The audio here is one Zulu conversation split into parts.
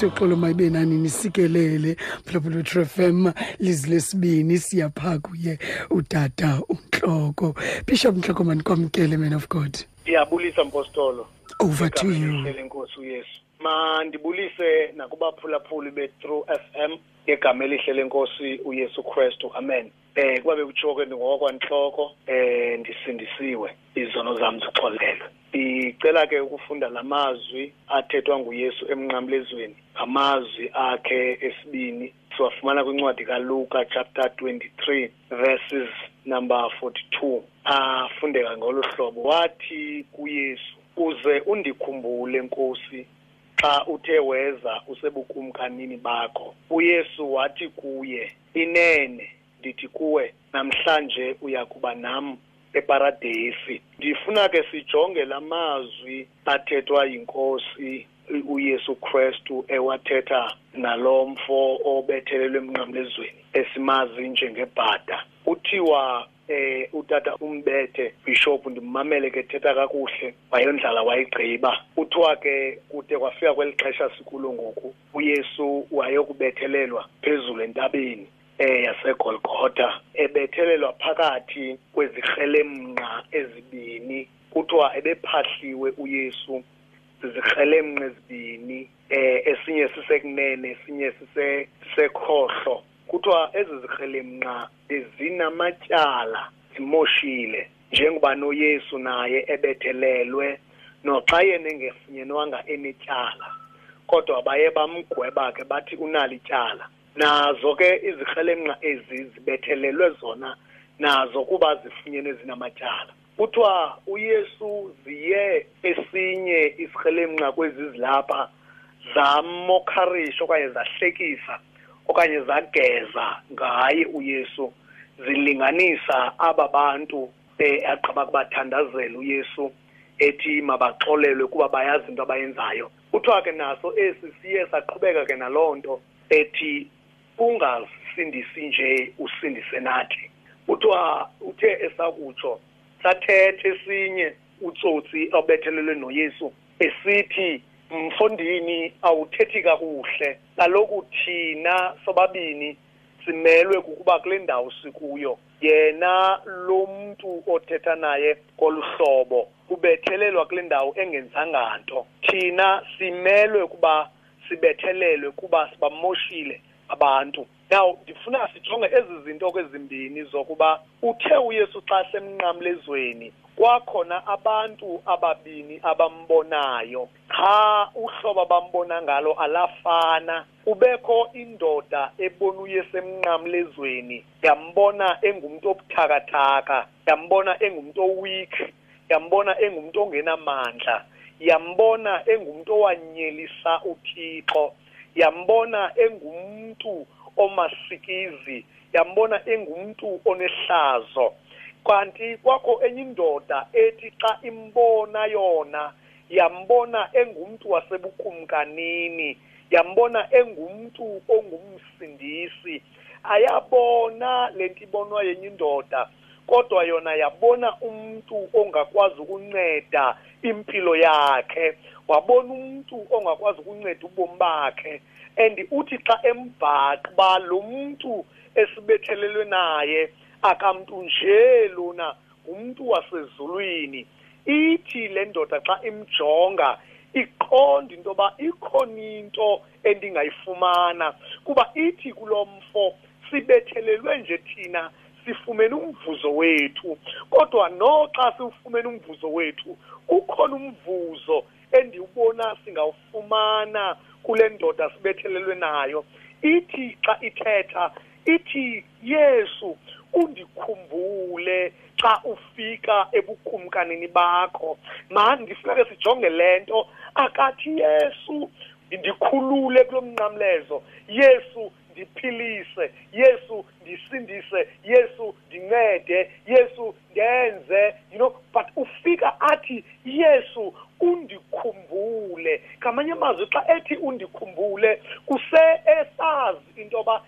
usiyoxolo mayibe nani nisikelele phulaphula trefm lizi lesibini siyapha kuye utata unhloko. Bishop nhloko manikwamkele man of god. Ndiyabulisa mpostolo. Over to you. Egameni lenkosi uyesu. Mandibulise nakubaphulaphuli be-true f m ngegama elihle lenkosi uyesu kristu. Amen. Eh kuba bekutshiwo ke ngokwantloko eh ndisindisiwe. Izono zam zixolelwe. Ndicela ke ukufunda la mazwi athethwa nguyesu emnqamlezweni ngamazwi akhe esibini. Siwafumana kwincwadi kaluka chapter 23 verses number 42 afundeka ngolu hlobo wathi kuyesu uze undikhumbule nkosi xa uthe weza usebukumkanini bakho uyesu wathi kuye inene ndithi kuwe namhlanje uya kuba nam eparadesi. Ndifuna ke sijonge la mazwi athethwa yinkosi uyesu kristu ewathetha nalo mfo obethelelwe emnqamlezweni esimazi njengebhada. Uthiwa eh utata umbethe bishop ndimmamele ke thetha kakuhle. Wayondlala wayigqiba. Uthiwa ke kude kwafika kweli xesha sikulo ngoku uyesu wayokubethelelwa phezulu entabeni eh yaseGolgotha ebethelelwa phakathi kwezikrelemnqa ezibini. Kuthiwa ebephahliwe uYesu zizikrelemnqa ezibini eh esinye sisekunene esinye sise sekhohlo. Kuthiwa ezi zikrelemnqa bezinamatyala zimoshile njengoba noYesu naye ebethelelwe noxa yena engefunyenwanga enetyala kodwa baye bamgweba ke bathi unalo ityala nazo ke izikrelemnqa ezi zibethelelwe zona nazo kuba zifunyenwe zinamatyala kuthiwa uyesu ziye esinye isikrelemnqa kwezi zilapha zamokharisha okanye zahlekisa okanye zageza ngaye uyesu zilinganisa aba bantu aqaba kubathandazela uyesu ethi mabaxolelwe kuba bayazi into abayenzayo. Kuthiwa ke naso esi siye saqhubeka ke naloo nto ethi ungasindisi nje usindise nathi. Kuthiwa uthe esakutsho sathethe esinye utsotsi obethelelwe noyesu esithi mfondini awuthethi kakuhle. Kaloku thina sobabini simelwe kukuba kule ndawo sikuyo. Yena lo mntu othetha naye kolu hlobo ubethelelwa kule ndawo engenzanga nto thina simelwe kuba sibethelelwe kuba sibamoshile abantu. Now ndifuna sijonge ezi zinto kwezimbini zokuba uthe uyesu xa semnqamlezweni kwakhona abantu ababini abambonayo. Cha uhlobo abambona ngalo alafana. Kubekho indoda ebona uyesu emnqamlezweni yambona engumntu obuthakathaka yambona engumntu oweak yambona engumntu ongenamandla yambona engumntu owanyelisa uthixo yambona engumntu omasikizi yambona engumntu onehlazo. Kanti kwakho enye indoda ethi xa imbona yona yambona engumntu wasebukumkanini yambona engumntu ongumsindisi ayabona lento ibonwa yenye indoda kodwa yona yabona umuntu ongakwazi ukunceda impilo yakhe wabona umuntu ongakwazi ukunceda ubomi bakhe and uthi xa embhaqa lo muntu esibethelelwe naye akamntu nje lona umuntu wasezulwini. Ithi le ndoda xa imjonga iqonda into yoba ikhona into endingayifumana. Kuba ithi kulo mfo sibethelelwe nje thina sifumene umvuzo wethu. Kodwa noxa siwufumene umvuzo wethu ukhona umvuzo endiwubona singawufumana kule ndoda sibethelelwe nayo. Ithi xa ithetha ithi yesu undikhumbule xa ufika ebukumkanini bakho. Mani ndifuna ke sijonge le nto. Akathi yesu ndikhulule kulo mnqamlezo. Yesu ndiphilise. Yesu ndisindise. Yesu ndincede. Yesu ndenze. You know but ufika athi yesu undikhumbule ngamanye amazwi xa ethi undikhumbule kuse esazi into yoba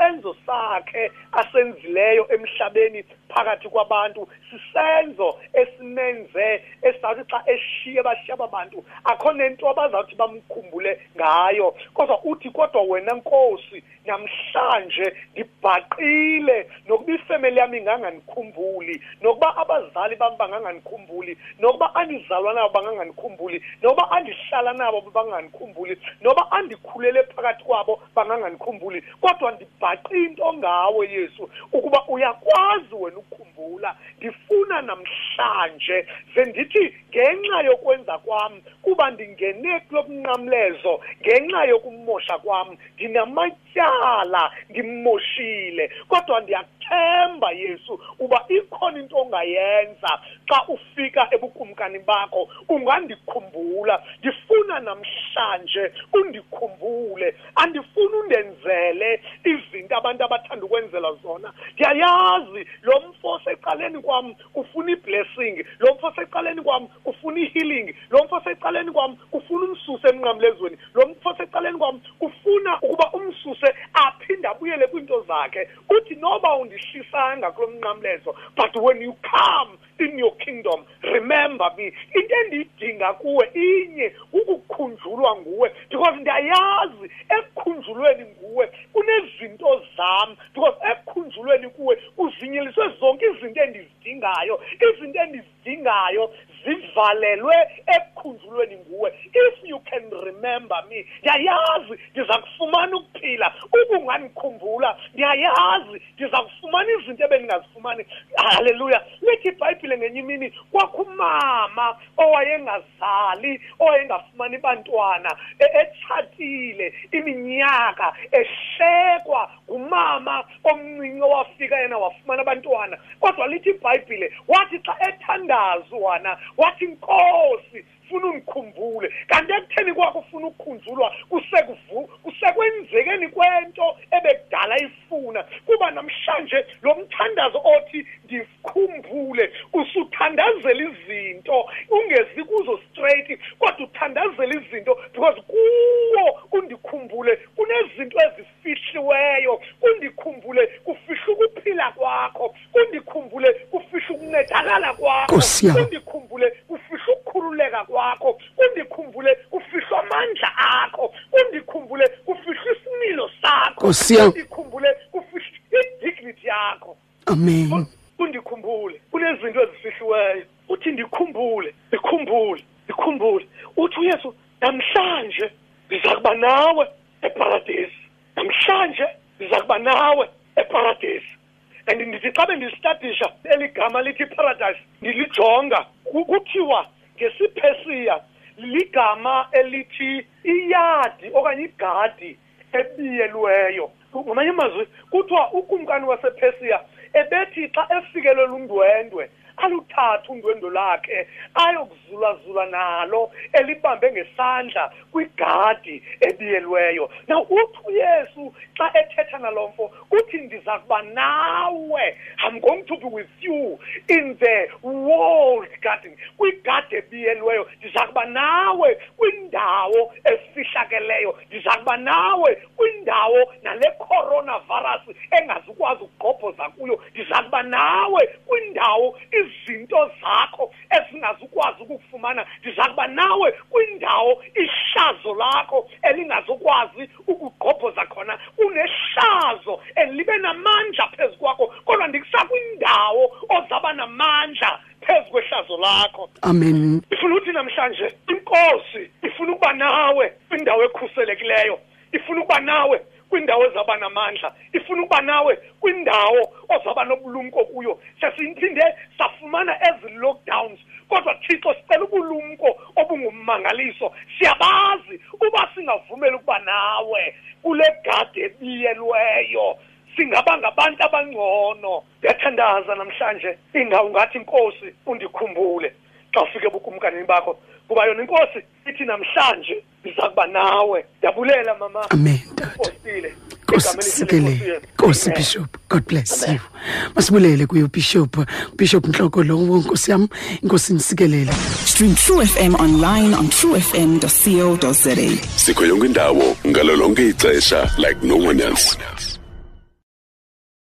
isenzo sakhe asenzileyo emhlabeni phakathi kwabantu sisenzo esimenze esizawuthi xa eshiye bashiya aba bantu akho nento abazawuthi bamkhumbule ngayo. Kodwa uthi kodwa wena nkosi namhlanje ndibhaqile nokuba ifemeli yami inganganikhumbuli nokuba abazali bam banganganikhumbuli nokuba andizalwa nabo banganganikhumbuli nokuba andihlala nabo banganganikhumbuli noba andikhulele phakathi kwabo banganganikhumbuli kodwa ndibhaqe into ngawe yesu ukuba uyakwazi wena ukukhumbula. Ndifuna namhlanje ze ndithi ngenxa yokwenza kwam kuba ndingene kulo mnqamlezo ngenxa yokumosha kwam ndinamatyala ndimmoshile kodwa ndiyathemba yesu uba ikhona into ongayenza. Xa ufika ebukumkani bakho ungandikhumbula. Ndifuna namhlanje undikhumbule. Andifuni undenzele izinto abantu abathanda ukwenzela zona. Ndiyayazi lo mfo secaleni kwam ufuna iblessing lo mfo secaleni kwam ufuna ihealing lo mfo secaleni kwam ufuna umsuse emnqamlezweni lo mfo secaleni kwam ufuna ukuba umsuse aphinde abuyele kwiinto zakhe. Uthi noba but when you come in your kingdom. Remember me. Into endiyidinga kuwe inye ukukhunjulwa nguwe. Because ndiyayazi ekukhunjulweni nguwe kunezinto zam. Because ekukhunjulweni kuwe uzinyeliswe zonke izinto endizidingayo. Izinto endizidingayo zivalelwe ekukhunjulweni nguwe. If you can remember me ndiyayazi ndiza kufumana ukuphila ubungandikhumbula ndiyayazi ndiza kufumana izinto ebendingazifumani. Halleluya lithi ibhayibhile ngenye imini. Kwakho umama owayengazali owayengafumani bantwana etshatile iminyaka ehlekwa ngumama omncinci owafika yena wafumana abantwana. Kodwa lithi ibhayibhile wathi xa ethandaza wana wathi nkosi funa undikhumbule. Kanti ekutheni kwakho ufuna ukukhunjulwa? Kusekwenzekeni kwento ebekudala ifuna. Kuba namhlanje lo mthandazo othi ndikhumbule. Usuthandazela izinto ungezi kuzo straight kodwa uthandazela izinto because kuwo undikhumbule kunezinto ezifihliweyo. Undikhumbule kufihla ukuphila kwakho undikhumbule kufihla ukuncedakala kwakho undikhumbule kufihla ukukhululeka kwakho undikhumbule kufihlwa amandla akho undikhumbule kufihlwa isimilo sakho undikhumbule kufihlwa indignity yakho. Amen undikhumbule kunezinto ezifihliweyo uthi ndikhumbule ndikhumbule ndikhumbule uthi uyesu namhlanje ndiza kuba nawe eparadesi namhlanje ndiza kuba nawe eparadesi and ndithi xa bendisitadisha eli gama lithi paradise ndilijonga kuthiwa ngesiphesiya ligama elithi iyadi okanye igadi ebiyelweyo. Ngamanye amazwi kuthiwa ukumkani wasephesiya ebethi xa efikelelwa undwendwe aluthathe undwendwe lakhe ayokuzulazula nalo elibambe ngesandla kwigadi ebiyelweyo. Now uthi uyesu xa ethetha nalo mfo uthi ndiza kuba nawe i'm going to be with you in the world garden kwigadi ebiyelweyo. Ndiza kuba nawe kwindawo efihlakeleyo. Ndiza kuba nawe kwindawo nale coronavirus engazukwazi ukugqobhoza kuyo. Ndiza kuba nawe kwindawo izinto zakho ezingazukwazi ukukufumana ndiza kuba nawe kwindawo ihlazo lakho elingazukwazi ukugqobhoza khona. Unehlazo elibe namandla phezu kwakho kodwa ndikusa kwindawo ozaba namandla phezu kwehlazo lakho. Amen. Ifuna uthi namhlanje inkosi ifuna ukuba nawe kwindawo ekhuselekileyo ifuna ukuba nawe kwindawo ezaba namandla ifuna ukuba nawe kwindawo ozaba nobulumko kuyo. Sesiphinde safumana ezi lockdowns kodwa thixo sicela ubulumko obungummangaliso. Siyabazi uba singavumeli ukuba nawe kule gadi ebiyelweyo. Singaba ngabantu abangcono. Ndiyathandaza namhlanje ingaw ungathi inkosi undikhumbule. Xa ufike ebukumkanini bakho kuba yona inkosi ithi namhlanje ndiza nawe. Ndiyabulela mama. Amen tata ufosile Nkosi Bishop God bless you. Masibulele kuyo Bishop. Bishop Nhloko lo Nkosi yami Inkosi nisikelele. Stream True FM online on truefm.co.za. sikho yonke indawo ngalo lonke ixesha like no one else